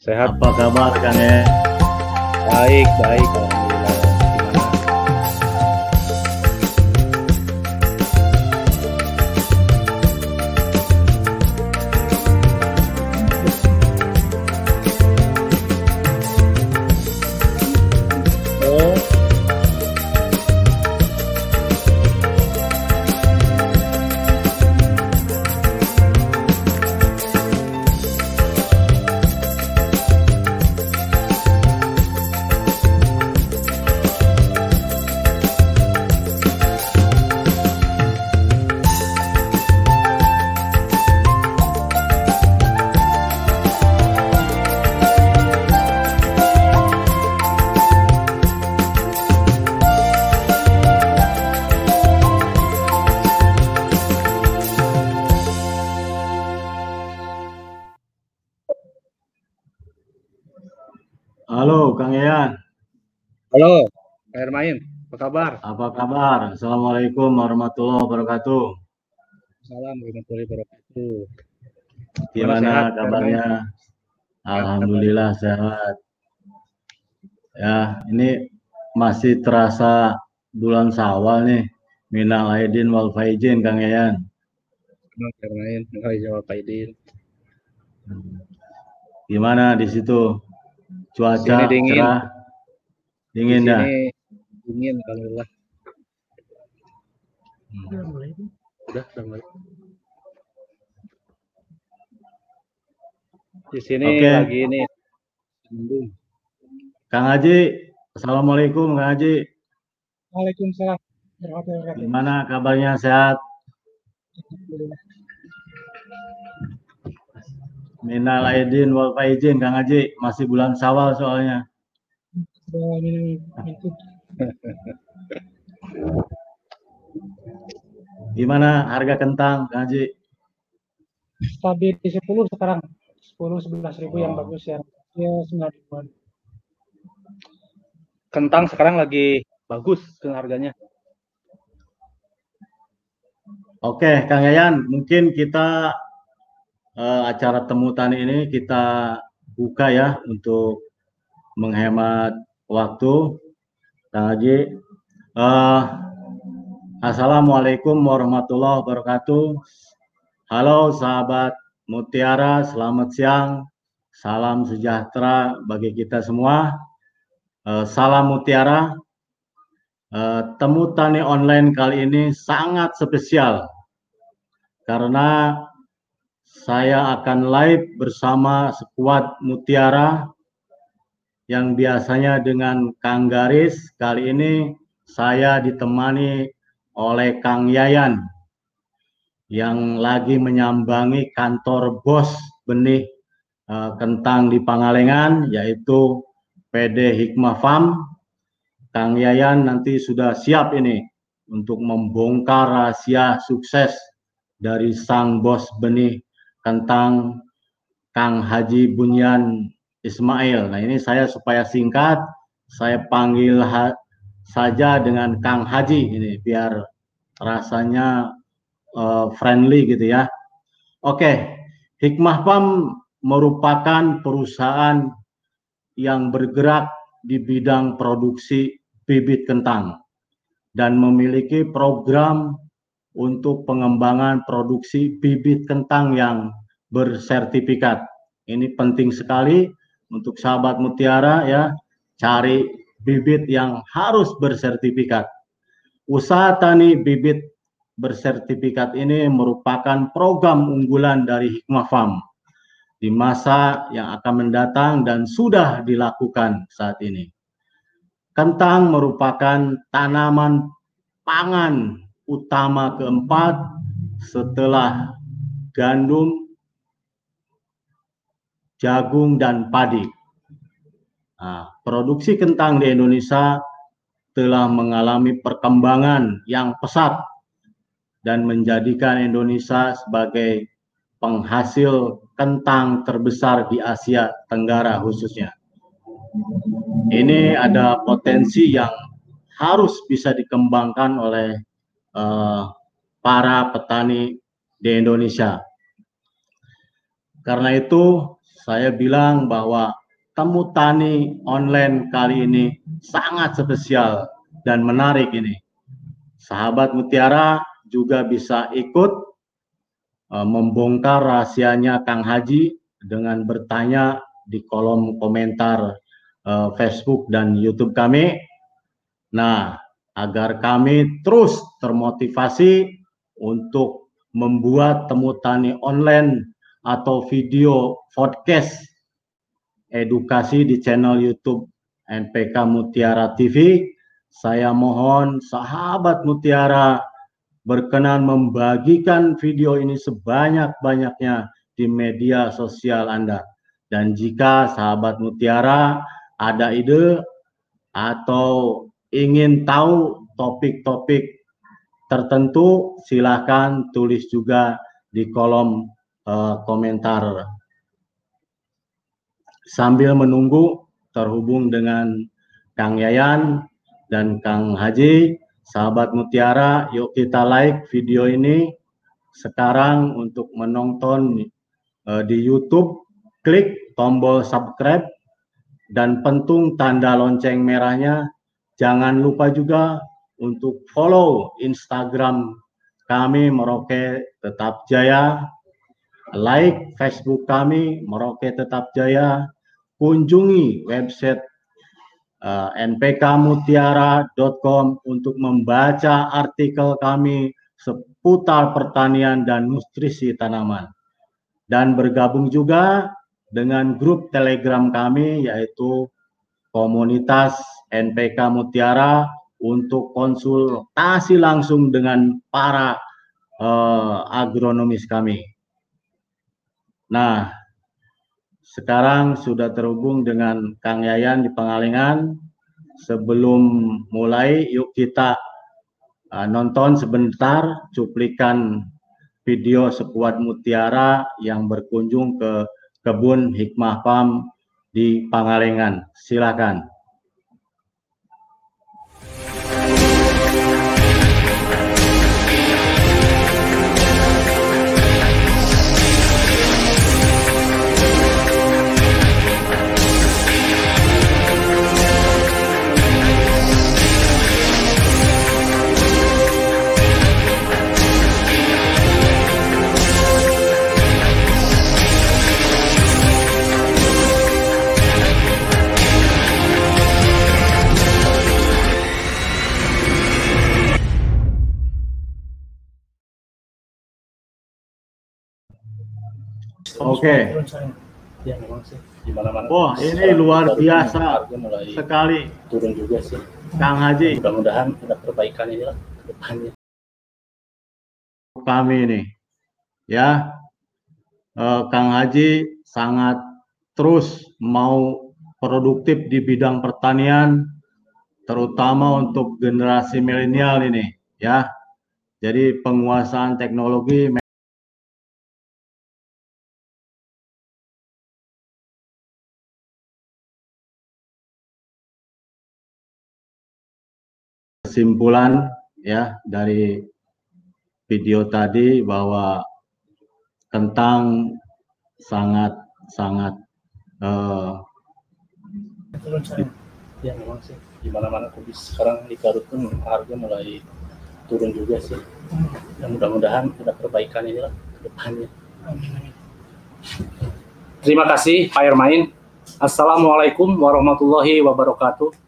Sehat? Apa kabar Kang ya? Baik, baik. Alhamdulillah. Kabar? apa kabar? Assalamualaikum warahmatullahi wabarakatuh. Salam warahmatullahi wabarakatuh. Gimana sehat, kabarnya? Alhamdulillah sehat. Ya, ini masih terasa bulan Syawal nih. Minal aidin wal faizin Kang Yayan. Aidin. Gimana di situ? Cuaca Sini dingin. cerah. Dingin Di dah. Dingin, alhamdulillah. Hmm. Udah, udah mulai. Di sini Oke. lagi ini mendung. Kang Haji, Assalamualaikum Kang Haji. Waalaikumsalam. Gimana kabarnya sehat? Minal aidin wal faizin Kang Haji, masih bulan Syawal soalnya. Minum Gimana harga kentang Kang Haji? stabil di 10 sekarang. 10 11 ribu yang Oh. bagus ya. Ya 9 ribuan. Kentang sekarang lagi bagus kan harganya. Oke, Kang Yayan, mungkin kita eh, acara temu tani ini kita buka ya untuk menghemat waktu. Kang Haji, Eh, Assalamualaikum warahmatullahi wabarakatuh. Halo sahabat Mutiara, selamat siang. Salam sejahtera bagi kita semua. Eh, salam Mutiara. Eh, temu tani online kali ini sangat spesial karena saya akan live bersama skuad Mutiara yang biasanya dengan Kang Garis. Kali ini saya ditemani oleh Kang Yayan yang lagi menyambangi kantor bos benih eh, kentang di Pangalengan yaitu PD Hikmah Farm Kang Yayan nanti sudah siap ini untuk membongkar rahasia sukses dari sang bos benih kentang Kang Haji Bunyan Ismail. Nah ini saya supaya singkat, saya panggil ha- saja dengan Kang Haji ini biar rasanya eh, friendly gitu ya. Oke, Hikmah Farm merupakan perusahaan yang bergerak di bidang produksi bibit kentang dan memiliki program untuk pengembangan produksi bibit kentang yang bersertifikat. Ini penting sekali untuk sahabat mutiara ya, cari bibit yang harus bersertifikat. Usaha tani bibit bersertifikat ini merupakan program unggulan dari Hikmah Farm di masa yang akan mendatang dan sudah dilakukan saat ini. Kentang merupakan tanaman pangan utama keempat setelah gandum, jagung, dan padi. Nah, produksi kentang di Indonesia telah mengalami perkembangan yang pesat dan menjadikan Indonesia sebagai penghasil kentang terbesar di Asia Tenggara khususnya. Ini ada potensi yang harus bisa dikembangkan oleh eh, para petani di Indonesia. Karena itu, saya bilang bahwa temu tani online kali ini sangat spesial dan menarik ini. Sahabat Mutiara juga bisa ikut uh, membongkar rahasianya Kang Haji dengan bertanya di kolom komentar uh, Facebook dan YouTube kami. Nah, agar kami terus termotivasi untuk membuat temu tani online atau video podcast edukasi di channel YouTube NPK Mutiara TV. Saya mohon sahabat Mutiara berkenan membagikan video ini sebanyak-banyaknya di media sosial Anda. Dan jika sahabat Mutiara ada ide atau ingin tahu topik-topik tertentu, silakan tulis juga di kolom uh, komentar. Sambil menunggu terhubung dengan Kang Yayan dan Kang Haji, sahabat Mutiara, yuk kita like video ini sekarang untuk menonton uh, di YouTube, klik tombol subscribe dan pentung tanda lonceng merahnya. Jangan lupa juga untuk follow Instagram kami Merauke Tetap Jaya, like Facebook kami Merauke Tetap Jaya, kunjungi website uh, npkmutiara.com untuk membaca artikel kami seputar pertanian dan nutrisi tanaman. Dan bergabung juga dengan grup Telegram kami yaitu komunitas NPK Mutiara untuk konsultasi langsung dengan para uh, agronomis kami. Nah, sekarang sudah terhubung dengan Kang Yayan di Pengalengan. Sebelum mulai, yuk kita uh, nonton sebentar cuplikan video sekuat mutiara yang berkunjung ke kebun Hikmah Farm di Pangalengan. Silakan. Oke. Ya memang sih di mana-mana. Wah, ini luar biasa mulai sekali, turun juga sih. Kang Haji. Mudah-mudahan ada perbaikan ini lah ke depannya. Kami ini, ya, eh, Kang Haji sangat terus mau produktif di bidang pertanian, terutama untuk generasi milenial ini, ya. Jadi penguasaan teknologi kesimpulan ya dari video tadi bahwa kentang sangat sangat uh, Ya memang sih di mana-mana kondisi sekarang di Garut pun harga mulai turun juga sih. Ya mudah-mudahan ada perbaikan ini lah ke depannya. Terima kasih Pak Ermain. Assalamualaikum warahmatullahi wabarakatuh.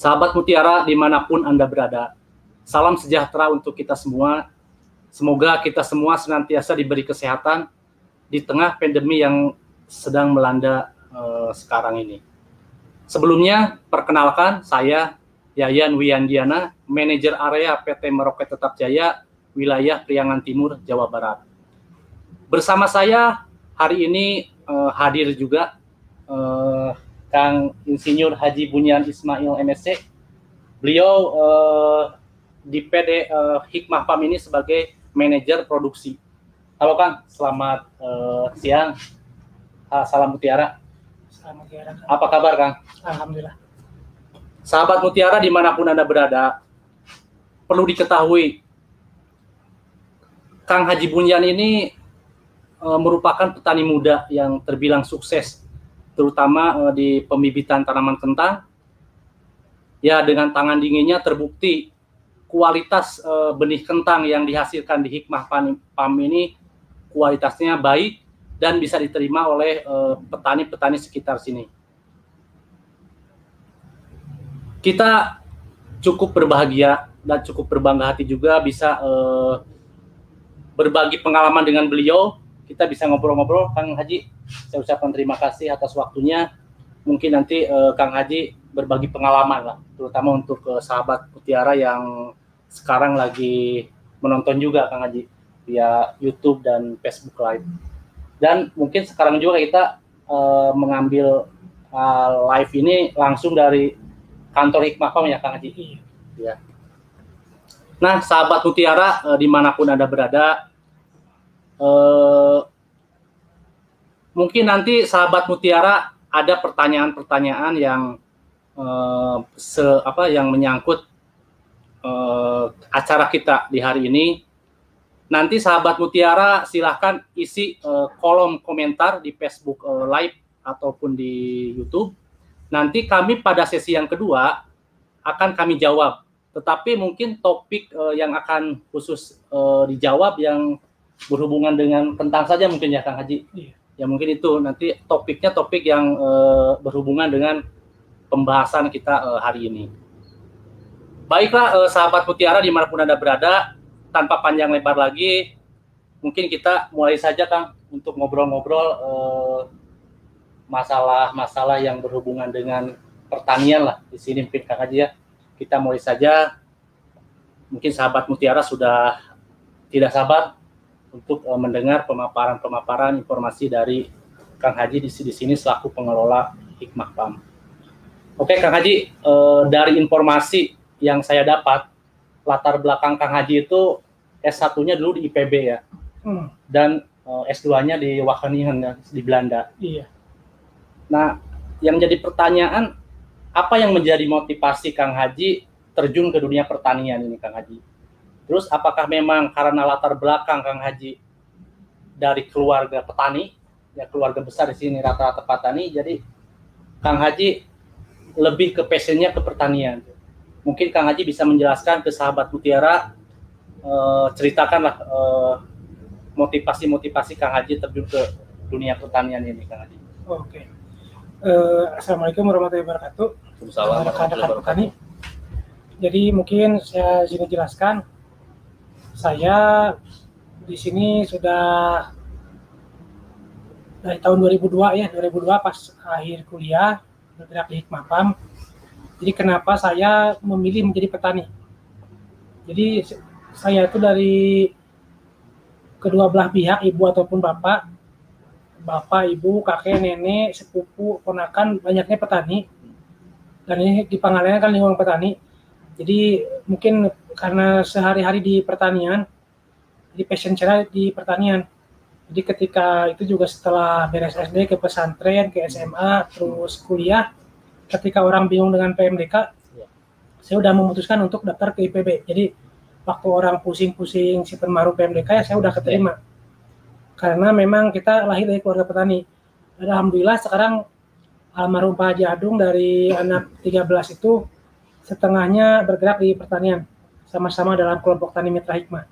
Sahabat Mutiara di mana pun Anda berada, salam sejahtera untuk kita semua. Semoga kita semua senantiasa diberi kesehatan di tengah pandemi yang sedang melanda uh, sekarang ini. Sebelumnya, perkenalkan saya Yayan Wiandiana, manajer area PT Merauke Tetap Jaya, wilayah Priangan Timur, Jawa Barat. Bersama saya hari ini uh, hadir juga uh, Kang Insinyur Haji Bunyan Ismail MSC. Beliau uh, di PD uh, eh, Hikmah Farm ini sebagai manajer produksi. Halo Kang, selamat uh, siang. Uh, salam Mutiara. Salam Mutiara. Kang. Apa kabar Kang? Alhamdulillah. Sahabat Mutiara di mana pun Anda berada, perlu diketahui Kang Haji Bunyan ini uh, merupakan petani muda yang terbilang sukses, terutama uh, di pembibitan tanaman kentang. Ya, dengan tangan dinginnya terbukti kualitas uh, benih kentang yang dihasilkan di Hikmah PAM ini kualitasnya baik dan bisa diterima oleh petani-petani uh, sekitar sini. Kita cukup berbahagia dan cukup berbangga hati juga bisa uh, berbagi pengalaman dengan beliau. Kita bisa ngobrol-ngobrol, Kang Haji. Saya ucapkan terima kasih atas waktunya. Mungkin nanti uh, Kang Haji berbagi pengalaman lah, terutama untuk uh, sahabat Mutiara yang sekarang lagi menonton juga Kang Haji via YouTube dan Facebook Live. Dan mungkin sekarang juga kita uh, mengambil uh, live ini langsung dari kantor Hikmah Pam ya Kang Haji. Iya. Ya. Nah, sahabat Mutiara uh, di mana pun anda berada, uh, mungkin nanti sahabat Mutiara ada pertanyaan-pertanyaan yang uh, se apa yang menyangkut uh, acara kita di hari ini. Nanti sahabat Mutiara silahkan isi uh, kolom komentar di Facebook uh, Live ataupun di YouTube Nanti kami pada sesi yang kedua akan kami jawab. Tetapi mungkin topik uh, yang akan khusus uh, dijawab yang berhubungan dengan tentang saja mungkin ya Kang Haji. Iya. Ya mungkin itu nanti topiknya topik yang uh, berhubungan dengan pembahasan kita uh, hari ini. Baiklah uh, sahabat Mutiara di mana pun anda berada, tanpa panjang lebar lagi, mungkin kita mulai saja Kang untuk ngobrol-ngobrol uh, masalah-masalah yang berhubungan dengan pertanian lah di sini mungkin Kang Haji ya. Kita mulai saja. Mungkin sahabat Mutiara sudah tidak sabar untuk uh, mendengar pemaparan-pemaparan informasi dari Kang Haji di, di sini selaku pengelola Hikmah PAM. Oke Kang Haji, uh, dari informasi yang saya dapat, latar belakang Kang Haji itu S1-nya dulu di IPB ya. Hmm. Dan uh, S2-nya di Wageningen ya, di Belanda. Iya Nah, yang jadi pertanyaan, apa yang menjadi motivasi Kang Haji terjun ke dunia pertanian ini, Kang Haji? Terus apakah memang karena latar belakang Kang Haji dari keluarga petani, ya keluarga besar di sini rata-rata petani, jadi Kang Haji lebih ke passionnya ke pertanian. Mungkin Kang Haji bisa menjelaskan ke sahabat Mutiara, eh, ceritakanlah eh, motivasi-motivasi Kang Haji terjun ke dunia pertanian ini, Kang Haji. Oke. Okay. Uh, Assalamualaikum warahmatullahi wabarakatuh. Assalamualaikum warahmatullahi Jadi mungkin saya sini jelaskan, saya di sini sudah dari tahun 2002 ya, 2002 pas akhir kuliah bergerak di Hikmah PAM. Jadi kenapa saya memilih menjadi petani? Jadi saya itu dari kedua belah pihak, ibu ataupun bapak, bapak, ibu, kakek, nenek, sepupu, ponakan banyaknya petani. Dan ini di Pangalengan kan lingkungan petani. Jadi mungkin karena sehari-hari di pertanian, di passion saya di pertanian. Jadi ketika itu juga setelah beres SD ke pesantren, ke SMA, terus kuliah, ketika orang bingung dengan PMDK, saya udah memutuskan untuk daftar ke IPB. Jadi waktu orang pusing-pusing si penmaru PMDK ya saya udah keterima karena memang kita lahir dari keluarga petani. Alhamdulillah sekarang almarhum Pak Haji Adung dari anak 13 itu setengahnya bergerak di pertanian sama-sama dalam kelompok tani mitra hikmah.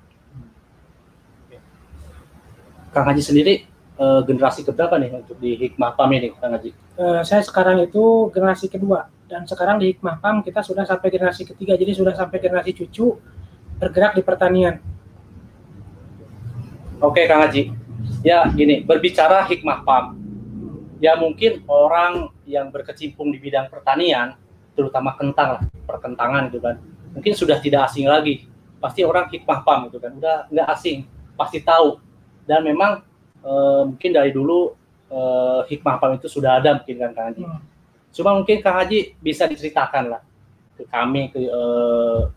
Kang Haji sendiri uh, generasi keberapa nih untuk di Hikmah PAM ini, Kang Haji? Uh, saya sekarang itu generasi kedua dan sekarang di Hikmah PAM kita sudah sampai generasi ketiga, jadi sudah sampai generasi cucu bergerak di pertanian. Oke, Kang Haji ya gini berbicara hikmah PAM ya mungkin orang yang berkecimpung di bidang pertanian terutama kentang lah perkentangan gitu kan mungkin sudah tidak asing lagi pasti orang hikmah PAM gitu kan udah nggak asing pasti tahu dan memang e, mungkin dari dulu e, hikmah PAM itu sudah ada mungkin kan Kang Haji hmm. cuma mungkin Kang Haji bisa diceritakan lah ke kami ke e,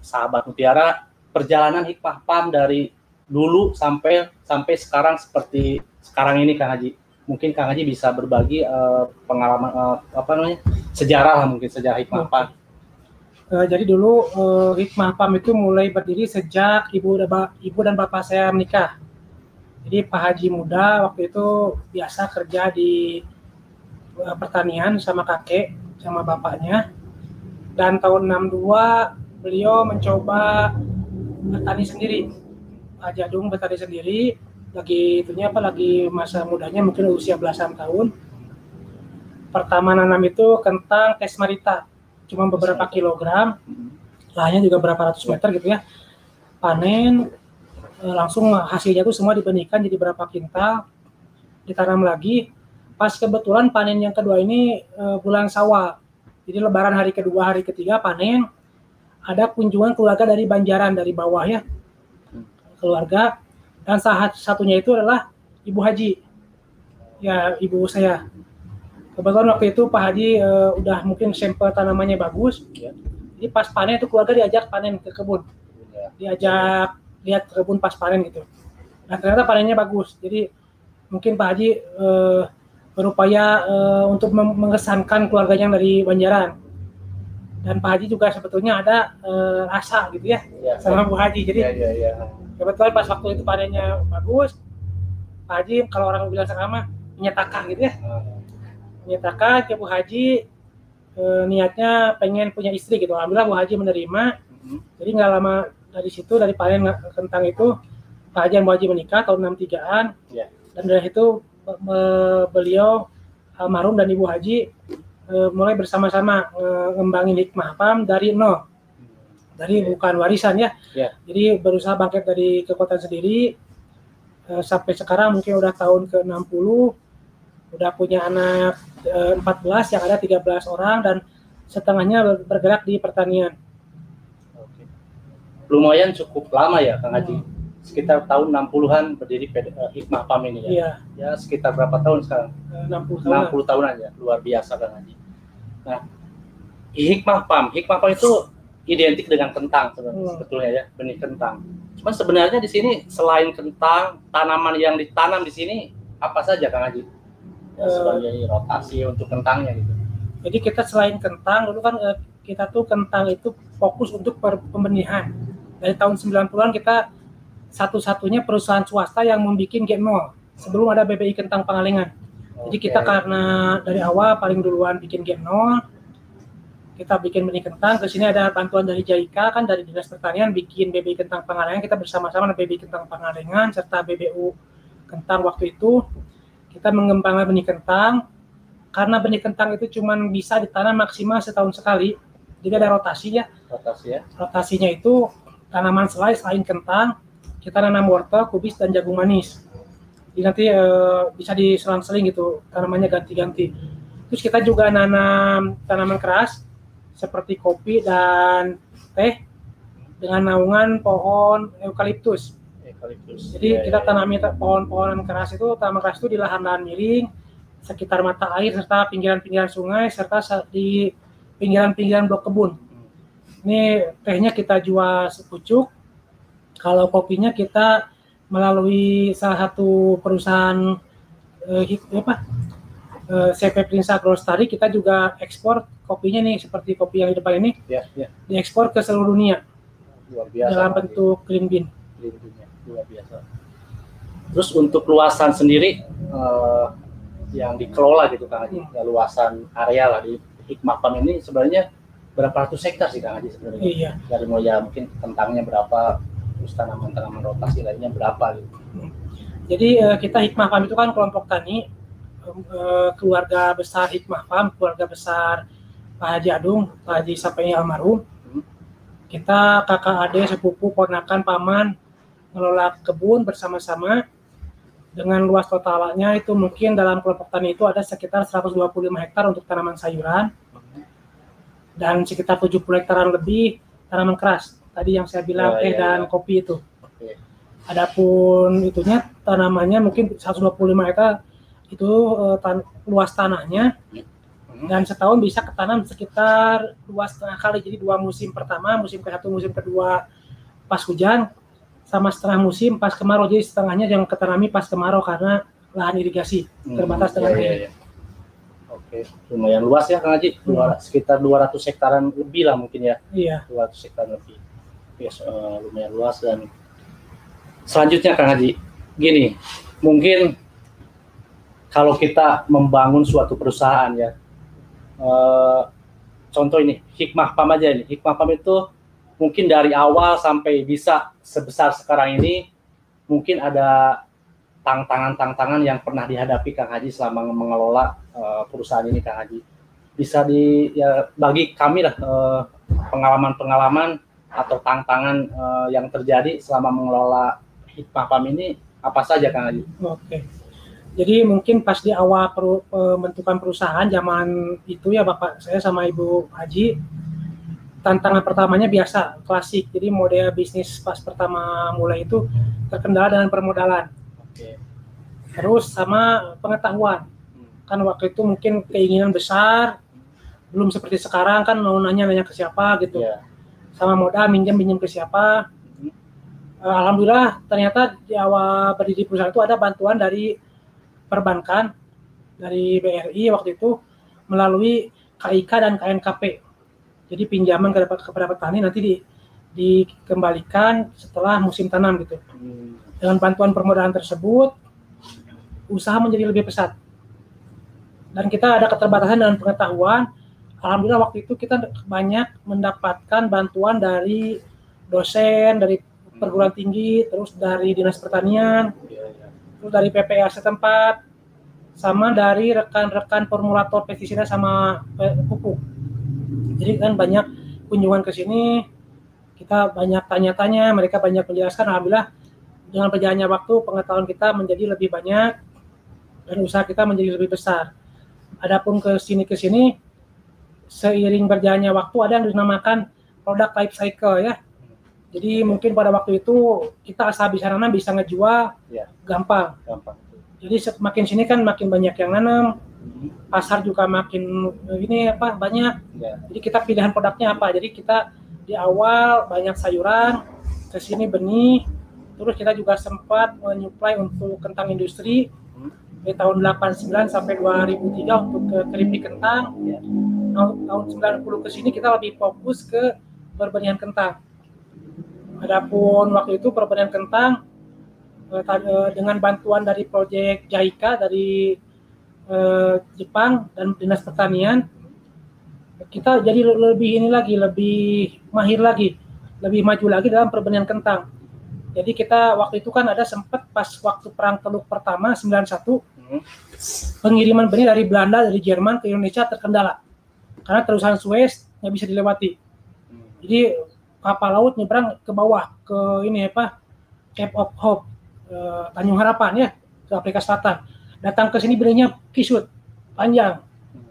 sahabat Mutiara perjalanan hikmah PAM dari dulu sampai sampai sekarang seperti sekarang ini Kang Haji. Mungkin Kang Haji bisa berbagi uh, pengalaman uh, apa namanya sejarah lah mungkin sejarah Hikmah PAM. Uh, jadi dulu uh, Hikmah PAM itu mulai berdiri sejak ibu dan ibu dan bapak saya menikah. Jadi Pak Haji muda waktu itu biasa kerja di eh, pertanian sama kakek sama bapaknya. Dan tahun 62 beliau mencoba bertani sendiri. Pak Jadung bertani sendiri, lagi itunya apa lagi masa mudanya mungkin usia belasan tahun. Pertama nanam itu kentang kesmarita, cuma beberapa kilogram, lahannya juga berapa ratus meter gitu ya. Panen eh, langsung hasilnya tuh semua dibenihkan jadi berapa kintal, ditanam lagi. Pas kebetulan panen yang kedua ini eh, bulan Sawal. Jadi lebaran hari kedua, hari ketiga panen ada kunjungan keluarga dari Banjaran dari bawah ya. Keluarga dan saat satunya itu adalah Ibu Haji. Ya, ibu saya. Kebetulan waktu itu Pak Haji eh, udah mungkin sampel tanamannya bagus. Ya. Jadi pas panen itu keluarga diajak panen ke kebun Ya. diajak lihat kebun pas panen gitu. Nah ternyata panennya bagus. Jadi mungkin Pak Haji eh, berupaya eh, untuk mengesankan keluarganya dari Banjaran. Dan Pak Haji juga sebetulnya ada eh, rasa gitu ya Ya. sama Bu Haji. Jadi Ya, ya, ya. kebetulan pas waktu itu panennya bagus, Pak Haji kalau orang bilang sekarang mah menyatakan gitu ya, Ah, menyatakan ke Bu Haji eh, niatnya pengen punya istri gitu. Alhamdulillah Bu Haji menerima. mhm. Jadi nggak lama dari situ dari panen kentang itu Pak Haji dan Bu Haji menikah tahun 63-an. Ya. Dan dari itu be- be- beliau almarhum dan Ibu Haji eh, mulai bersama-sama eh, ngembangin hikmah PAM dari nol. Dari bukan warisan ya. Ya. Jadi berusaha bangkit dari kekuatan sendiri eh, sampai sekarang mungkin udah tahun ke-60 udah punya anak eh, 14 yang ada 13 orang dan setengahnya ber- bergerak di pertanian. Oke. Lumayan cukup lama ya Kang Haji. Sekitar tahun 60-an berdiri PD, eh, Hikmah PAM ini ya. Iya, Ya sekitar berapa tahun sekarang? eh, 60 tahun. 60 tahun aja. Luar biasa Kang Haji. Nah, Hikmah PAM, Hikmah PAM itu identik dengan kentang sebenarnya, Hmm. sebetulnya ya, benih kentang. Cuman sebenarnya di sini selain kentang, tanaman yang ditanam di sini apa saja Kang Haji? Ya, Eh. sebagai rotasi untuk kentangnya gitu. Jadi kita selain kentang, dulu kan eh, kita tuh kentang itu fokus untuk pembenihan. Dari tahun 90-an kita satu-satunya perusahaan swasta yang membuat G0 sebelum ada BBI Kentang Pangalengan. Jadi kita karena dari awal paling duluan bikin G0, kita bikin benih kentang. Ke sini ada bantuan dari JIKA kan dari Dinas Pertanian bikin BBI Kentang Pangalengan. Kita bersama-sama BBI Kentang Pangalengan serta BBU Kentang waktu itu kita mengembangkan benih kentang karena benih kentang itu cuma bisa ditanam maksimal setahun sekali. Jadi ada rotasi ya. rotasi ya. Rotasinya itu tanaman selai selain kentang, kita nanam wortel, kubis dan jagung manis. Jadi nanti eh, bisa diselang-seling gitu, tanamannya ganti-ganti. Terus kita juga nanam tanaman keras seperti kopi dan teh dengan naungan pohon eukaliptus. Eukaliptus. Jadi Ya, kita ya, ya. tanami ta- pohon-pohon keras itu, tanaman keras itu di lahan-lahan miring, sekitar mata air serta pinggiran-pinggiran sungai serta di pinggiran-pinggiran blok kebun. Ini tehnya kita jual sepucuk. Kalau kopinya kita melalui salah satu perusahaan eh, apa? eh, CP Prinsa Grostari kita juga ekspor kopinya nih seperti kopi yang di depan ini Ya, ya. diekspor ke seluruh dunia Luar biasa. dalam Kang Haji. bentuk green bean. Luar biasa. Terus untuk luasan sendiri eh, yang dikelola gitu Kang Haji, Hmm. ya, luasan area lah di Hikmah PAM ini sebenarnya berapa ratus hektar sih Kang Haji sebenarnya? Iya. Dari mulai ya mungkin kentangnya berapa, terus tanaman-tanaman rotasi lainnya berapa gitu. Jadi eh, kita Hikmah Farm itu kan kelompok tani eh, keluarga besar Hikmah Farm, keluarga besar Pak Haji Adung, Pak Haji Sapeni almarhum. Hmm. Kita kakak adik sepupu ponakan paman ngelola kebun bersama-sama dengan luas totalnya itu mungkin dalam kelompok tani itu ada sekitar 125 hektar untuk tanaman sayuran dan sekitar 70 hektaran lebih tanaman keras. Tadi yang saya bilang Ya, teh ya, dan ya. kopi itu. Oke. Adapun itunya tanamannya mungkin 125 hektar itu eh, tan- luas tanahnya Hmm. dan setahun bisa ketanam sekitar dua setengah kali jadi dua musim pertama musim ke satu musim kedua pas hujan sama setengah musim pas kemarau jadi setengahnya yang ketanami pas kemarau karena lahan irigasi Hmm, terbatas iya, dengan iya, air. iya. Oke, lumayan luas ya Kang Haji, Hmm. Sekitar 200 hektaran lebih lah mungkin ya. Iya. 200 hektar lebih. Yes, eh, lumayan luas dan selanjutnya Kang Haji, gini, mungkin kalau kita membangun suatu perusahaan ya, eh, contoh ini hikmah pam aja ini, hikmah pam itu mungkin dari awal sampai bisa sebesar sekarang ini mungkin ada tantangan-tantangan yang pernah dihadapi Kang Haji selama mengelola uh, perusahaan ini Kang Haji. Bisa di ya bagi kami lah uh, pengalaman-pengalaman atau tantangan uh, yang terjadi selama mengelola hikmah PAM ini apa saja Kang Haji? Oke. Jadi mungkin pas di awal per, pembentukan perusahaan zaman itu ya Bapak saya sama Ibu Haji tantangan pertamanya biasa klasik. Jadi model bisnis pas pertama mulai itu terkendala dengan permodalan. Terus sama pengetahuan. Kan waktu itu mungkin keinginan besar belum seperti sekarang kan mau nanya nanya ke siapa gitu. Yeah. sama modal minjem minjem ke siapa? Uh, alhamdulillah ternyata di awal berdiri perusahaan itu ada bantuan dari perbankan dari BRI waktu itu melalui KIK dan KNKP jadi pinjaman kepada petani nanti di, dikembalikan setelah musim tanam gitu hmm. dengan bantuan permodalan tersebut usaha menjadi lebih pesat. Dan kita ada keterbatasan dengan pengetahuan. Alhamdulillah waktu itu kita banyak mendapatkan bantuan dari dosen, dari perguruan tinggi, terus dari dinas pertanian, terus dari PPA setempat, sama dari rekan-rekan formulator pestisida sama pupuk. Jadi kan banyak kunjungan ke sini, kita banyak tanya-tanya, mereka banyak menjelaskan. Alhamdulillah dengan berjalannya waktu pengetahuan kita menjadi lebih banyak dan usaha kita menjadi lebih besar. Adapun ke sini ke sini seiring berjalannya waktu ada yang dinamakan produk life cycle ya. Jadi mungkin pada waktu itu kita asal bisa bisa ngejual ya. gampang. Gampang. Jadi semakin sini kan makin banyak yang nanam, hmm. pasar juga makin ini apa banyak. Ya. Jadi kita pilihan produknya apa. Jadi kita di awal banyak sayuran, ke sini benih, terus kita juga sempat menyuplai untuk kentang industri dari tahun 89 sampai 2003 untuk ke keripik kentang. Ya. Tahun 90 ke sini kita lebih fokus ke perbenihan kentang. Adapun waktu itu perbenihan kentang dengan bantuan dari proyek JICA dari eh, Jepang dan Dinas Pertanian kita jadi lebih ini lagi, lebih mahir lagi, lebih maju lagi dalam perbenihan kentang. Jadi kita waktu itu kan ada sempat pas waktu perang Teluk pertama 91 pengiriman benih dari Belanda dari Jerman ke Indonesia terkendala karena terusan Suez nggak bisa dilewati. Jadi kapal laut nyebrang ke bawah ke ini apa Cape of Hope eh, Tanjung Harapan ya ke Afrika Selatan. Datang ke sini benihnya kisut panjang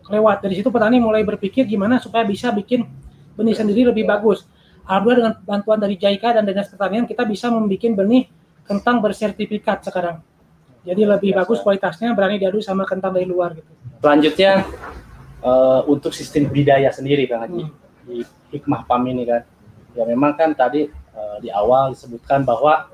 kelewat. Dari situ petani mulai berpikir gimana supaya bisa bikin benih sendiri lebih bagus. Alhamdulillah dengan bantuan dari JICA dan Dinas Pertanian kita bisa membuat benih kentang bersertifikat sekarang. Jadi lebih bagus kualitasnya berani diadu sama kentang dari luar gitu. Selanjutnya uh, untuk sistem budidaya sendiri Kang Haji hmm. di hikmah PAM ini kan. Ya memang kan tadi uh, di awal disebutkan bahwa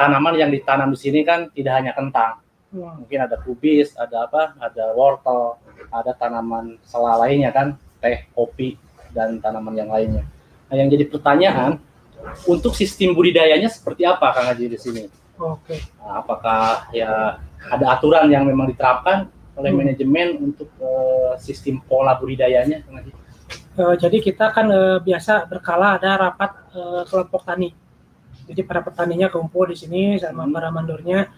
tanaman yang ditanam di sini kan tidak hanya kentang. Hmm. Mungkin ada kubis, ada apa? Ada wortel, ada tanaman sela lainnya kan, teh, kopi dan tanaman yang lainnya. Nah, yang jadi pertanyaan untuk sistem budidayanya seperti apa Kang Haji di sini? Oke. Okay. Nah, apakah ya ada aturan yang memang diterapkan oleh hmm. manajemen untuk uh, sistem pola budidayanya? Uh, jadi kita kan uh, biasa berkala ada rapat uh, kelompok tani. Jadi para petaninya kumpul di sini sama hmm. para mandornya.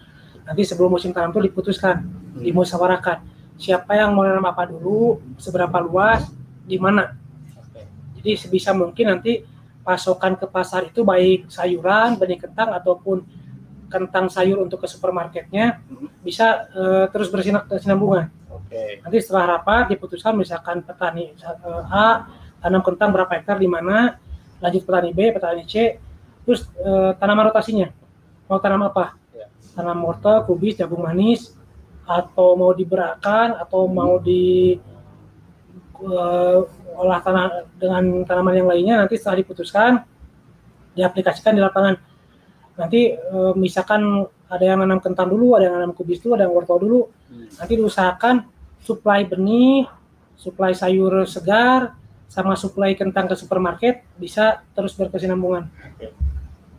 Nanti sebelum musim tanam itu diputuskan, hmm. dimusyawarahkan siapa yang mau nanam apa dulu, seberapa luas, di mana. Jadi sebisa mungkin nanti pasokan ke pasar itu baik sayuran, benih kentang ataupun kentang sayur untuk ke supermarketnya hmm. bisa uh, terus bersinambungan. Oke. Okay. Nanti setelah rapat diputuskan misalkan petani uh, A tanam kentang berapa hektar di mana, lanjut petani B, petani C, terus uh, tanaman rotasinya. Mau tanam apa? Ya. Tanam wortel, kubis, jagung manis, atau mau diberakan, atau mau di uh, olah tanah dengan tanaman yang lainnya nanti setelah diputuskan diaplikasikan di lapangan nanti e, misalkan ada yang nanam kentang dulu, ada yang nanam kubis dulu, ada yang wortel dulu. Hmm. Nanti diusahakan suplai benih, suplai sayur segar, sama suplai kentang ke supermarket bisa terus berkesinambungan. Oke.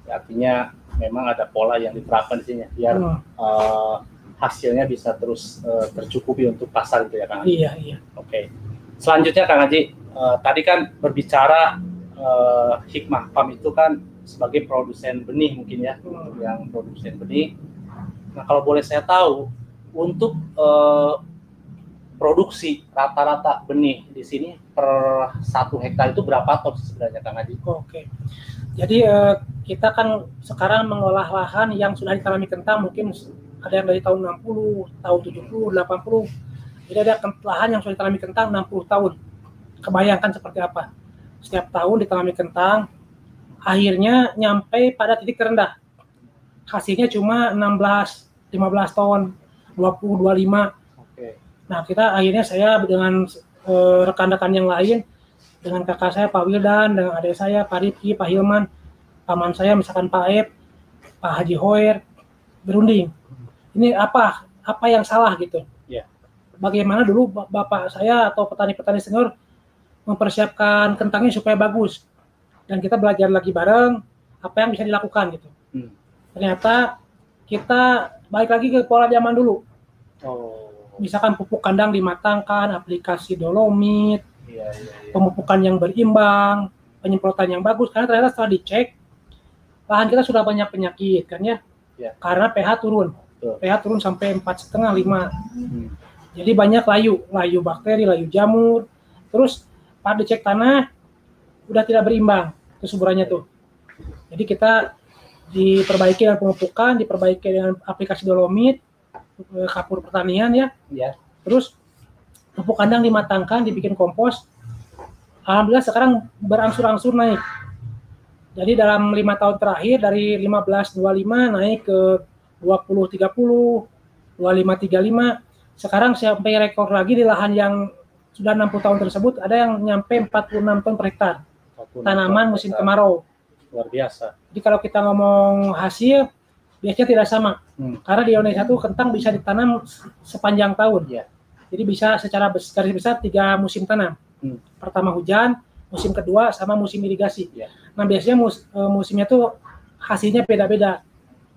Ya, artinya memang ada pola yang diterapkan di sini biar Hmm, eh, hasilnya bisa terus eh, tercukupi untuk pasar itu ya Kang Haji. iya iya Oke. Selanjutnya Kang Haji, eh, tadi kan berbicara eh, hikmah PAM itu kan sebagai produsen benih mungkin ya, Hmm. yang produsen benih. Nah kalau boleh saya tahu, untuk eh, produksi rata-rata benih di sini per satu hektar itu berapa ton sebenarnya Kang Haji? Oke. Jadi eh, kita kan sekarang mengolah lahan yang sudah ditanami kentang mungkin ada yang dari tahun 60, tahun 70, 80. Jadi ada lahan yang sudah ditanami kentang 60 tahun. Kebayangkan seperti apa? Setiap tahun ditanami kentang, akhirnya nyampe pada titik terendah. Hasilnya cuma 16, 15 ton, 20, 25. Nah, kita akhirnya saya dengan eh, rekan-rekan yang lain, dengan kakak saya Pak Wildan, dengan adik saya Pak Rifki, Pak Hilman, paman saya misalkan Pak Ep, Pak Haji Hoer, berunding. Ini apa? Apa yang salah gitu? Iya. Bagaimana dulu ba- bapak saya atau petani-petani senior mempersiapkan kentangnya supaya bagus dan kita belajar lagi bareng apa yang bisa dilakukan gitu. Hmm. Ternyata kita balik lagi ke pola zaman dulu Oh. Misalkan pupuk kandang dimatangkan, aplikasi dolomit, Iya, iya, iya. pemupukan yang berimbang, penyemprotan yang bagus, karena ternyata setelah dicek, lahan kita sudah banyak penyakit, kan ya? Ya. Karena pH turun, Betul. pH turun sampai empat setengah lima, Hmm. jadi banyak layu, layu bakteri, layu jamur, terus pas dicek tanah udah tidak berimbang kesuburannya tuh, jadi kita diperbaiki dengan pemupukan, diperbaiki dengan aplikasi dolomit, kapur pertanian ya, Iya. terus pupuk kandang dimatangkan dibikin kompos. Alhamdulillah sekarang berangsur-angsur naik. Jadi dalam lima tahun terakhir dari 1525 naik ke 2030 2535 sekarang sampai rekor lagi di lahan yang sudah 60 tahun tersebut ada yang nyampe 46 ton per hektar. Tanaman musim kemarau. Luar biasa. jadi kalau kita ngomong hasil biasanya tidak sama Hmm. karena di Indonesia tuh kentang bisa ditanam sepanjang tahun Iya. jadi bisa secara garis besar tiga musim tanam. Hmm. Pertama hujan, musim kedua sama musim irigasi. Iya. Nah biasanya mus- eh, musimnya tuh hasilnya beda-beda.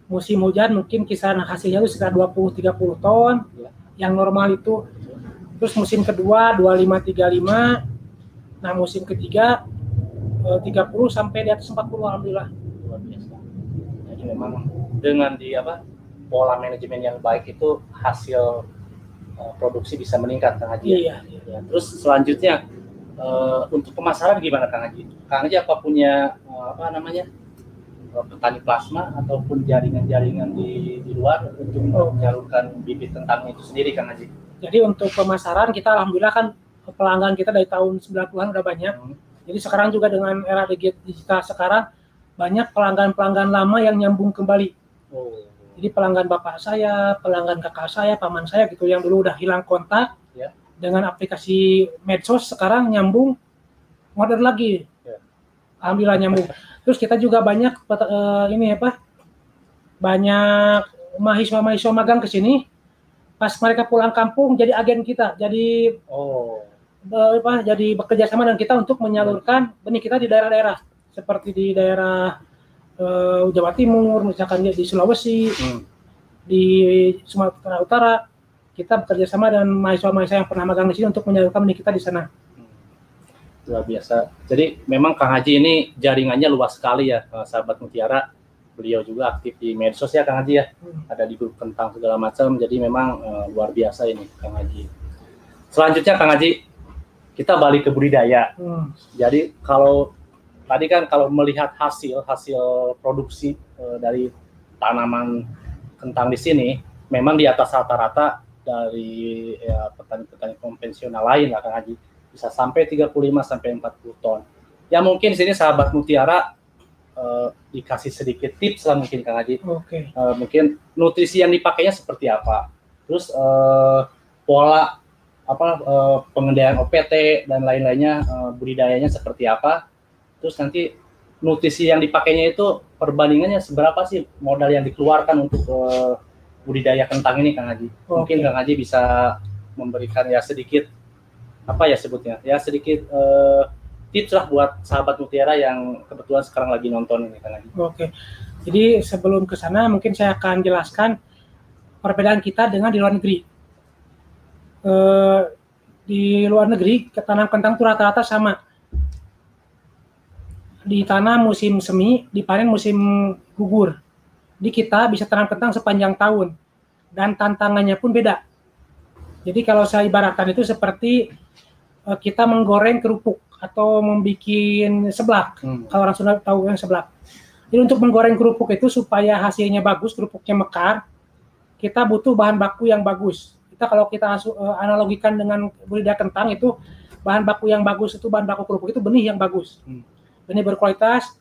Musim hujan mungkin kisaran hasilnya itu sekitar 20-30 ton. Iya. Yang normal itu. Terus musim kedua 25-35. Nah musim ketiga eh, 30 sampai di atas 40 alhamdulillah. luar biasa. Jadi memang dengan di apa pola manajemen yang baik itu hasil uh, produksi bisa meningkat Kang Haji. ya? Iya. Ya, terus selanjutnya uh, untuk pemasaran gimana Kang Haji? Kang Haji apa punya uh, apa namanya uh, petani plasma ataupun jaringan-jaringan di, di luar untuk Oh. menyalurkan bibit kentang itu sendiri Kang Haji? Jadi untuk pemasaran kita alhamdulillah kan pelanggan kita dari tahun 90-an udah banyak. Hmm. Jadi sekarang juga dengan era digi- digital sekarang banyak pelanggan-pelanggan lama yang nyambung kembali. Oh. Jadi pelanggan bapak saya, pelanggan kakak saya, paman saya gitu yang dulu udah hilang kontak Ya. dengan aplikasi medsos sekarang nyambung order lagi. Ya. Alhamdulillah nyambung. Terus kita juga banyak eh, ini apa? Banyak mahasiswa-mahasiswa magang ke sini. Pas mereka pulang kampung jadi agen kita, jadi Oh. eh, apa jadi bekerja sama dengan kita untuk menyalurkan benih kita di daerah-daerah seperti di daerah eh, Jawa Timur, misalkan di Sulawesi, Hmm. di Sumatera Utara, kita bekerja sama dengan mahasiswa-mahasiswa yang pernah magang di sini untuk menyalurkan benih kita di sana. luar biasa. Jadi memang Kang Haji ini jaringannya luas sekali ya, eh, sahabat Mutiara. Beliau juga aktif di medsos ya Kang Haji ya, Hmm. ada di grup tentang segala macam. Jadi memang eh, luar biasa ini Kang Haji. Selanjutnya Kang Haji, kita balik ke budidaya. Hmm. Jadi kalau tadi kan kalau melihat hasil hasil produksi eh, dari tanaman kentang di sini, memang di atas rata-rata dari ya, petani-petani konvensional lain lah Kang Haji bisa sampai 35 sampai 40 ton. Ya mungkin di sini sahabat Mutiara eh, dikasih sedikit tips lah mungkin Kang Haji. Oke. Eh, mungkin nutrisi yang dipakainya seperti apa. Terus eh, pola apa eh, pengendalian OPT dan lain-lainnya eh, budidayanya seperti apa. Terus nanti nutrisi yang dipakainya itu perbandingannya seberapa sih modal yang dikeluarkan untuk eh, budidaya kentang ini Kang Haji. Mungkin Oke. Kang Haji bisa memberikan ya sedikit apa ya sebutnya ya sedikit eh, tips lah buat sahabat mutiara yang kebetulan sekarang lagi nonton ini Kang Haji. Oke. Jadi sebelum ke sana mungkin saya akan jelaskan perbedaan kita dengan di luar negeri. Eh, di luar negeri tanam kentang itu rata-rata sama. Ditanam musim semi, dipanen musim gugur. Di kita bisa tanam kentang sepanjang tahun dan tantangannya pun beda. Jadi kalau saya ibaratkan itu seperti eh, kita menggoreng kerupuk atau membuat seblak. Hmm. Kalau orang Sunda tahu yang seblak. Jadi untuk menggoreng kerupuk itu supaya hasilnya bagus, kerupuknya mekar, kita butuh bahan baku yang bagus. Kita kalau kita eh, analogikan dengan budidaya kentang itu bahan baku yang bagus itu bahan baku kerupuk itu benih yang bagus. Hmm. Benih berkualitas,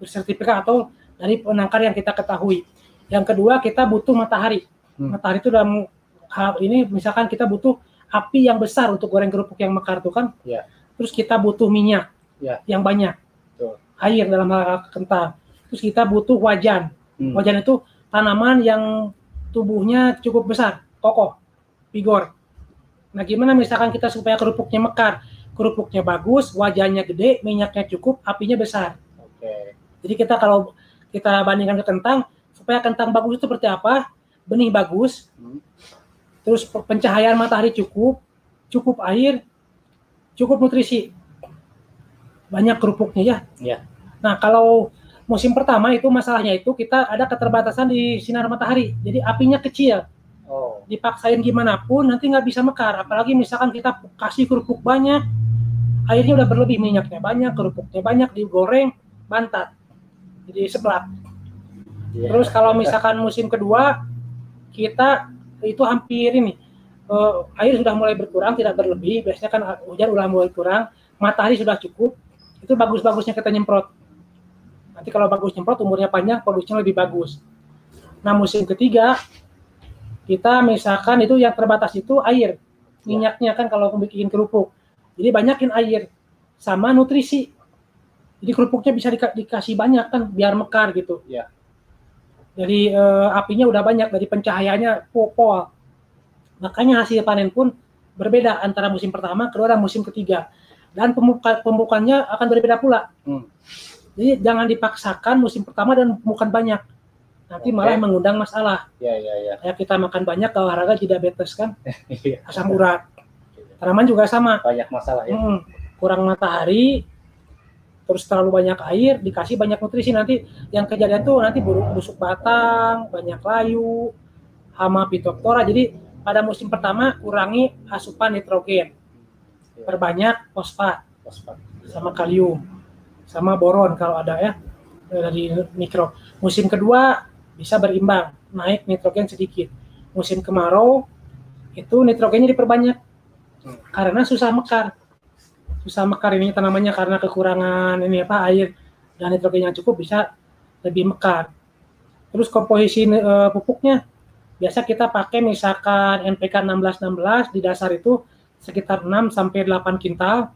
bersertifikat atau dari penangkar yang kita ketahui. Yang kedua kita butuh matahari. Hmm. Matahari itu dalam hal ini misalkan kita butuh api yang besar untuk goreng kerupuk yang mekar itu kan. Ya. Terus kita butuh minyak Ya. yang banyak. Betul. Air dalam hal kentang. Terus kita butuh wajan. Hmm. Wajan itu tanaman yang tubuhnya cukup besar, kokoh, vigor. Nah, gimana misalkan kita supaya kerupuknya mekar? Kerupuknya bagus, wajannya gede, minyaknya cukup, apinya besar. Oke. Jadi kita kalau kita bandingkan ke kentang, supaya kentang bagus itu seperti apa? Benih bagus, Hmm. terus pe- pencahayaan matahari cukup, cukup air, cukup nutrisi. Banyak kerupuknya ya. Iya. Nah, kalau musim pertama itu masalahnya itu kita ada keterbatasan di sinar matahari. Jadi apinya kecil. Dipaksain gimana pun nanti nggak bisa mekar. Apalagi misalkan kita kasih kerupuk banyak, airnya udah berlebih minyaknya banyak, kerupuknya banyak digoreng, bantat. Jadi seblak. Iya. Terus kalau misalkan musim kedua kita itu hampir ini eh, air sudah mulai berkurang tidak berlebih biasanya kan hujan udah mulai kurang matahari sudah cukup itu bagus-bagusnya kita nyemprot nanti kalau bagus nyemprot umurnya panjang produksinya lebih bagus nah musim ketiga kita misalkan itu yang terbatas itu air. Minyaknya kan kalau bikin kerupuk. Jadi banyakin air sama nutrisi. Jadi kerupuknya bisa dika- dikasih banyak kan biar mekar gitu. Iya. jadi eh, apinya udah banyak dari pencahayaannya pol makanya hasil panen pun berbeda antara musim pertama kedua dan musim ketiga. Dan pemuka, pemupukannya akan berbeda pula. Hmm. jadi jangan dipaksakan musim pertama dan pemupukan banyak nanti Oke. malah mengundang masalah Iya, iya, iya. kayak kita makan banyak kalau olahraga diabetes kan Iya. asam urat tanaman juga sama Banyak masalah ya. Hmm, kurang matahari terus terlalu banyak air dikasih banyak nutrisi nanti yang kejadian tuh nanti buruk busuk batang banyak layu hama pitoptora jadi pada musim pertama kurangi asupan nitrogen Iya. perbanyak fosfat Fosfat. sama kalium sama boron kalau ada ya dari mikro musim kedua bisa berimbang naik nitrogen sedikit. Musim kemarau itu nitrogennya diperbanyak. Karena susah mekar. Susah mekar ini tanamannya karena kekurangan ini apa air dan nitrogen cukup bisa lebih mekar. Terus komposisi eh, pupuknya. Biasa kita pakai misalkan NPK 1616 di dasar itu sekitar 6 sampai 8 kintal.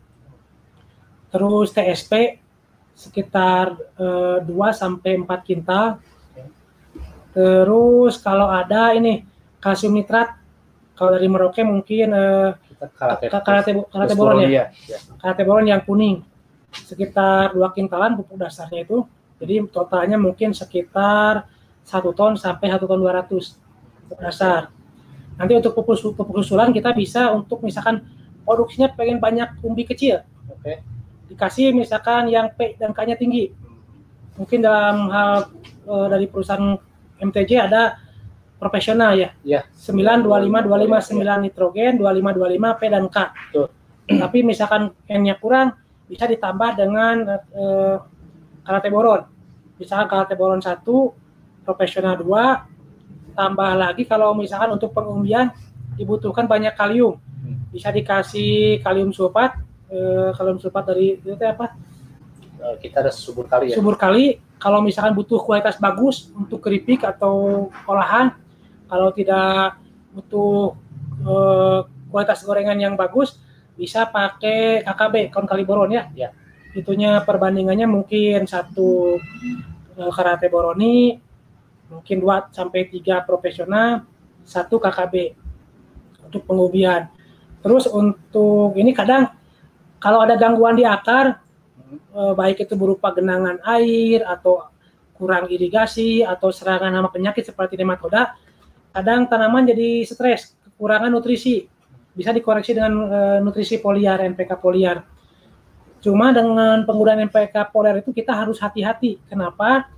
Terus TSP sekitar eh, 2 sampai 4 kintal. Terus kalau ada ini kalsium nitrat kalau dari Merauke mungkin eh, karate. ka- karate boron ya. Iya. Iya. Karate boron yang kuning. Sekitar 2 kintalan pupuk dasarnya itu. Jadi totalnya mungkin sekitar 1 ton sampai 1 ton 200 pupuk dasar. Nanti untuk pupuk, pupuk susulan kita bisa untuk misalkan produksinya pengen banyak umbi kecil Oke. dikasih misalkan yang P dan K-nya tinggi. Mungkin dalam hal eh, dari perusahaan MTJ ada profesional ya. Iya. 9 25 25 9 nitrogen, 25 25 P dan K. Betul. Tapi misalkan N-nya kurang bisa ditambah dengan eh, karate boron. Misalkan karate boron 1, profesional 2, tambah lagi kalau misalkan untuk pengumbian dibutuhkan banyak kalium. Hmm. Bisa dikasih kalium sulfat, eh, kalium sulfat dari itu apa? Eh, Kita ada subur kali ya. subur kali kalau misalkan butuh kualitas bagus untuk keripik atau olahan kalau tidak butuh eh, kualitas gorengan yang bagus bisa pakai KKB kon kali boron ya Ya. itunya perbandingannya mungkin satu eh, karate boroni mungkin 2 sampai 3 profesional satu KKB untuk pengubian terus untuk ini kadang kalau ada gangguan di akar baik itu berupa genangan air atau kurang irigasi atau serangan hama penyakit seperti nematoda, kadang tanaman jadi stres, kekurangan nutrisi. Bisa dikoreksi dengan eh, nutrisi foliar, NPK foliar. Cuma dengan penggunaan NPK foliar itu kita harus hati-hati. Kenapa?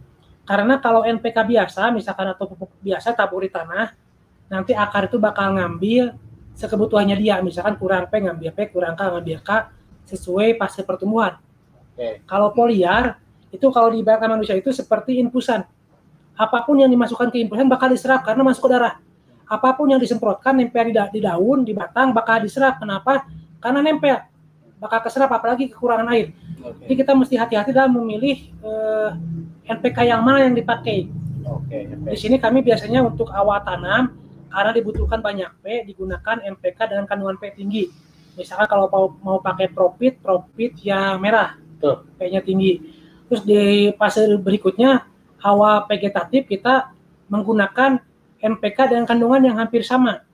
Karena kalau NPK biasa, misalkan atau pupuk biasa tabur di tanah, nanti akar itu bakal ngambil sekebutuhannya dia. Misalkan kurang P ngambil P, kurang K ngambil K sesuai fase pertumbuhan. Kalau foliar itu kalau diibaratkan manusia itu seperti infusan. Apa pun yang dimasukkan ke infusan bakal diserap karena masuk ke darah. Apa pun yang disemprotkan nempel di, da- di daun, di batang bakal diserap. Kenapa? Karena nempel. Bakal keserap apalagi kekurangan air. Jadi Oke. kita mesti hati-hati dalam memilih eh, NPK yang mana yang dipakai. Oke. Di sini kami biasanya untuk awal tanam karena dibutuhkan banyak P digunakan NPK dengan kandungan P tinggi. Misalkan kalau mau, mau pakai profit, profit yang merah, Betul. P-nya tinggi. Terus di fase berikutnya awal vegetatif kita menggunakan NPK dengan kandungan yang hampir sama.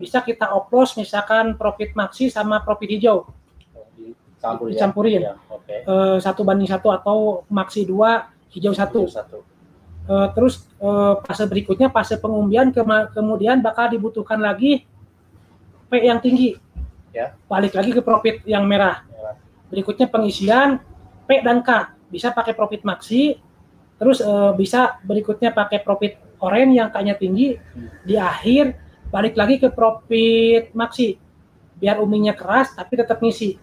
Bisa kita oplos misalkan profit maxi sama profit hijau Dicampur ya. Dicampurin. Ya, Oke. Eh, satu banding satu atau maxi dua hijau satu. Satu. Eh, terus eh, fase berikutnya fase pengumbian kema- kemudian bakal dibutuhkan lagi P yang tinggi. Ya. Balik lagi ke profit yang merah. Berikutnya pengisian P dan K. Bisa pakai profit maxi. Terus eh, bisa berikutnya pakai profit orange yang K-nya tinggi. Di akhir balik lagi ke profit maxi. Biar umingnya keras tapi tetap ngisi.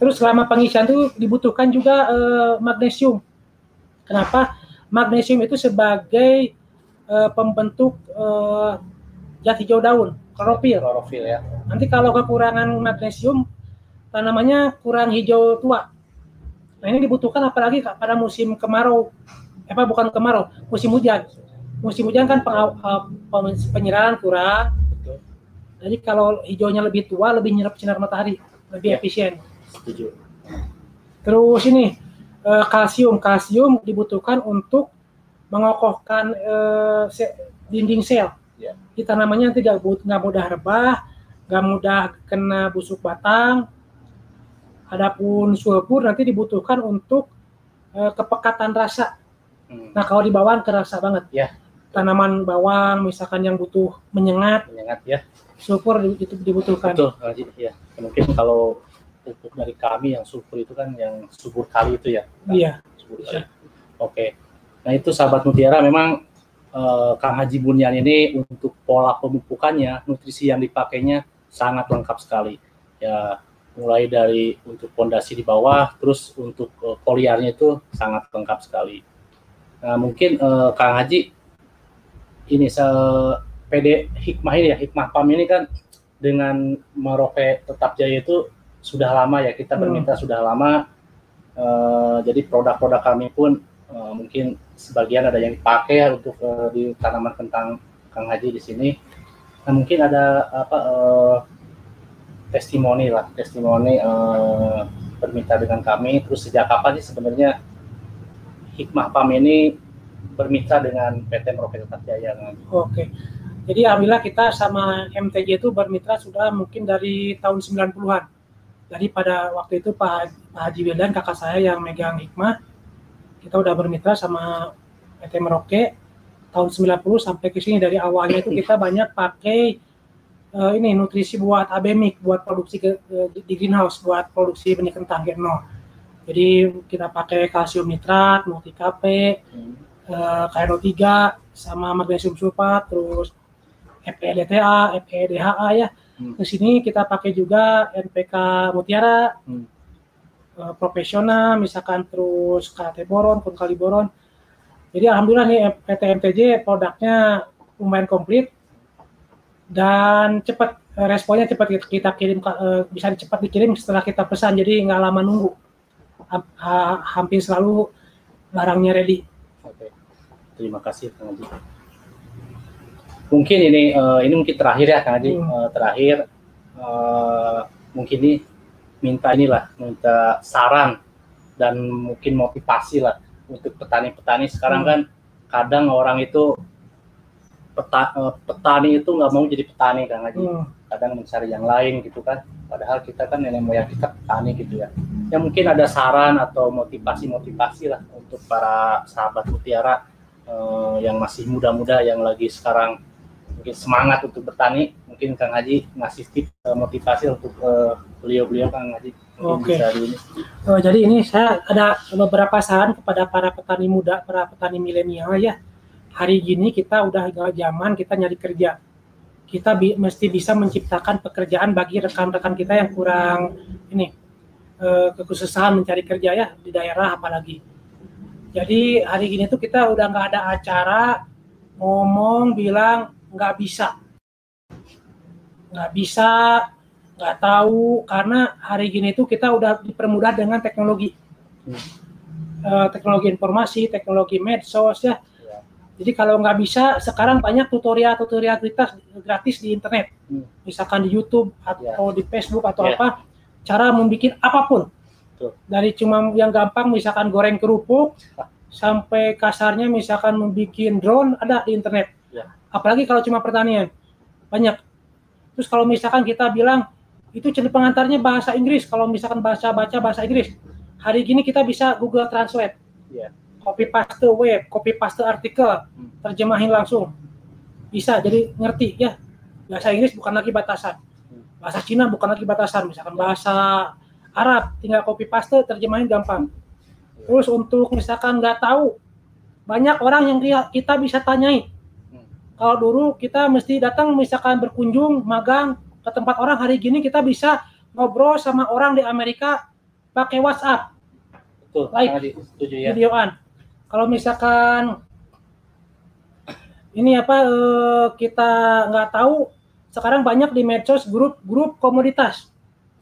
Terus selama pengisian itu dibutuhkan juga eh, magnesium. Kenapa? Magnesium itu sebagai eh, pembentuk eh, zat hijau daun, klorofil. Klorofil ya. Nanti kalau kekurangan magnesium, tanamannya kurang hijau tua. Nah ini dibutuhkan apalagi Kak, pada musim kemarau. Eh, Apa bukan kemarau, musim hujan. Musim hujan kan pengaw- eh, penyiraman kurang. Betul. Jadi kalau hijaunya lebih tua, lebih nyerap sinar matahari, lebih Ya. efisien. Setuju. Terus ini eh, kalsium, kalsium dibutuhkan untuk mengokohkan eh, se- dinding sel. Ya. Di tanamannya bu- nggak mudah rebah, nggak mudah kena busuk batang. Adapun sulfur nanti dibutuhkan untuk eh, kepekatan rasa. Hmm. Nah kalau di bawang kerasa banget. Ya. Tanaman bawang misalkan yang butuh menyengat, Menyengat ya. sulfur itu dibutuhkan. Betul, Haji. Ya. Mungkin kalau pupuk dari kami yang subur itu kan yang subur kali itu ya. Iya. Subur kali. Oke. Nah itu sahabat mutiara memang eh, Kang Haji Bunyan ini untuk pola pemupukannya, nutrisi yang dipakainya sangat lengkap sekali. Ya mulai dari untuk pondasi di bawah, terus untuk eh, foliarnya itu sangat lengkap sekali. Nah mungkin eh, Kang Haji ini se PD hikmah ini ya hikmah PAM ini kan dengan Maroke Tetap Jaya itu sudah lama ya kita Hmm. bermitra sudah lama Eh, jadi produk-produk kami pun eh, mungkin sebagian ada yang dipakai untuk eh, di tanaman kentang Kang Haji di sini. Nah, mungkin ada apa eh, testimoni lah, testimoni eh, bermitra dengan kami. Terus sejak kapan sih sebenarnya Hikmah PAM ini bermitra dengan PT Tetap Jaya? Oke. Jadi alhamdulillah kita sama MTJ itu bermitra sudah mungkin dari tahun 90-an. Jadi pada waktu itu Pak, Pak Haji Wildan kakak saya yang megang Hikmah, kita udah bermitra sama PT Merauke tahun 90 sampai ke sini dari awalnya itu kita banyak pakai eh, ini nutrisi buat abemik buat produksi ke, ke- di greenhouse buat produksi benih kentang G0. Jadi kita pakai kalsium nitrat, multi KP, eh, KNO3 sama magnesium sulfat terus E FEDTA, FEDHA ya. Hmm. Ke sini kita pakai juga NPK Mutiara, Hmm. eh, profesional, misalkan terus KT boron, kali boron. Jadi alhamdulillah nih PT MTJ produknya lumayan komplit dan cepat eh, responnya cepat kita, kirim eh, bisa cepat dikirim setelah kita pesan jadi nggak lama nunggu. Ha- ha- hampir selalu barangnya ready. Oke, terima kasih Kang Haji. Mungkin ini eh, ini mungkin terakhir ya Kang Haji, Hmm. Terakhir mungkin ini minta inilah, minta saran dan mungkin motivasi lah untuk petani-petani sekarang Hmm. kan kadang orang itu peta- eh, petani itu nggak mau jadi petani Kang Haji, Hmm. kadang mencari yang lain gitu kan, padahal kita kan nenek moyang kita petani gitu ya. yang mungkin ada saran atau motivasi-motivasi lah untuk para sahabat Mutiara eh, yang masih muda-muda yang lagi sekarang mungkin semangat untuk bertani mungkin Kang Haji ngasih tips eh, motivasi untuk eh, beliau-beliau Kang Haji Oke. ini. Oh, jadi ini saya ada beberapa saran kepada para petani muda, para petani milenial ya. Hari gini kita udah nggak zaman kita nyari kerja. Kita bi- mesti bisa menciptakan pekerjaan bagi rekan-rekan kita yang kurang ini eh, kekhususan mencari kerja ya di daerah apalagi. Jadi hari gini tuh kita udah nggak ada acara ngomong bilang nggak bisa, nggak bisa, nggak tahu karena hari gini tuh kita udah dipermudah dengan teknologi Eh, teknologi informasi teknologi medsos Ya. Jadi kalau nggak bisa sekarang banyak tutorial tutorial gratis di internet Hmm. misalkan di YouTube atau di Facebook atau Ya. apa cara membuat apa pun Betul. dari cuma yang gampang misalkan goreng kerupuk sampai kasarnya misalkan membuat drone ada di internet Ya. apalagi kalau cuma pertanian banyak terus kalau misalkan kita bilang itu cerita pengantarnya bahasa Inggris kalau misalkan bahasa baca bahasa Inggris hari gini kita bisa Google Translate Ya. Copy paste web copy paste artikel Hmm. terjemahin langsung bisa jadi ngerti ya bahasa Inggris bukan lagi batasan bahasa Cina bukan lagi batasan misalkan bahasa Arab tinggal copy paste terjemahin gampang terus untuk misalkan nggak tahu banyak orang yang kita bisa tanyai Hmm. kalau dulu kita mesti datang misalkan berkunjung magang ke tempat orang hari gini kita bisa ngobrol sama orang di Amerika pakai WhatsApp Betul, Haji setuju ya. videoan. Kalau misalkan ini apa eh, kita nggak tahu sekarang banyak di medsos grup-grup komoditas.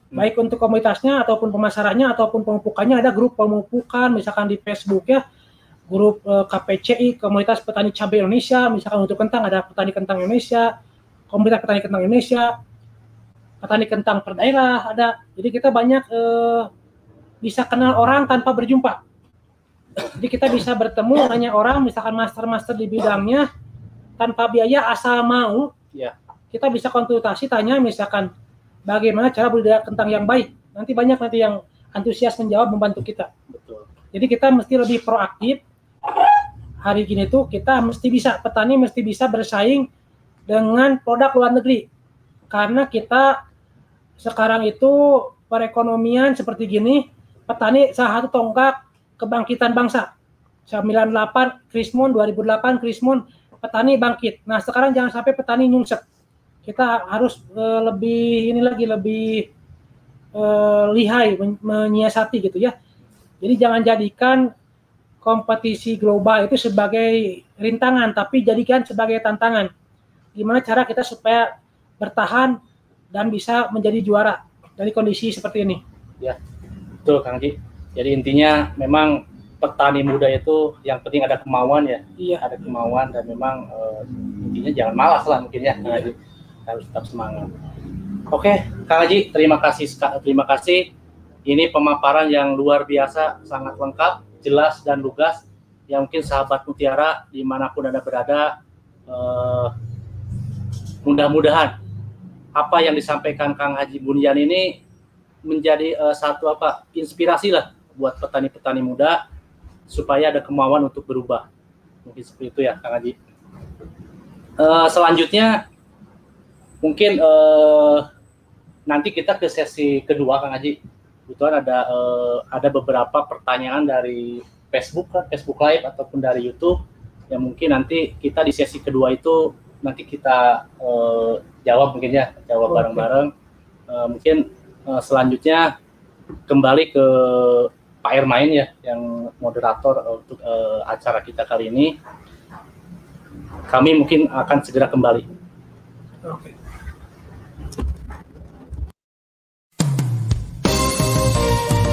Hmm. Baik untuk komoditasnya ataupun pemasarannya ataupun pemupukannya ada grup pemupukan misalkan di Facebook ya. Grup eh, KPCI Komunitas Petani Cabai Indonesia misalkan untuk kentang ada Petani Kentang Indonesia, Komunitas Petani Kentang Indonesia, Petani Kentang per daerah ada. Jadi kita banyak eh, bisa kenal orang tanpa berjumpa. Jadi kita bisa bertemu hanya orang misalkan master-master di bidangnya tanpa biaya asal mau. Ya. Kita bisa konsultasi tanya misalkan bagaimana cara budidaya kentang yang baik. Nanti banyak nanti yang antusias menjawab membantu kita. Betul. Jadi kita mesti lebih proaktif. Hari gini tuh kita mesti bisa petani mesti bisa bersaing dengan produk luar negeri. Karena kita sekarang itu perekonomian seperti gini, petani salah satu tonggak kebangkitan bangsa. 98 Krismon 2008 Krismon petani bangkit. Nah, sekarang jangan sampai petani nyungsep. Kita harus eh, lebih ini lagi lebih eh, lihai men- menyiasati gitu ya. Jadi jangan jadikan kompetisi global itu sebagai rintangan, tapi jadikan sebagai tantangan. Gimana cara kita supaya bertahan dan bisa menjadi juara dari kondisi seperti ini? Betul Kang Haji. Jadi intinya memang petani muda itu yang penting ada kemauan ya, Iya. ada kemauan dan memang eh, intinya jangan malas lah mungkin ya Kang Haji. Harus tetap semangat. Oke, Kang Haji, terima kasih terima kasih. Ini pemaparan yang luar biasa, sangat lengkap, jelas dan lugas. Yang mungkin sahabat Mutiara di mana pun anda berada, eh, mudah-mudahan apa yang disampaikan Kang Haji Bunyan ini menjadi eh, satu apa inspirasi lah buat petani-petani muda supaya ada kemauan untuk berubah. Mungkin seperti itu ya Kang Haji. Eh, selanjutnya mungkin eh, nanti kita ke sesi kedua Kang Haji. Kebetulan ada eh, ada beberapa pertanyaan dari Facebook kan, Facebook Live ataupun dari YouTube yang mungkin nanti kita di sesi kedua itu nanti kita eh, jawab mungkin ya, jawab bareng-bareng. Eh, mungkin eh, selanjutnya kembali ke Pak Ermain ya yang moderator eh, untuk eh, acara kita kali ini. Kami mungkin akan segera kembali. Oke.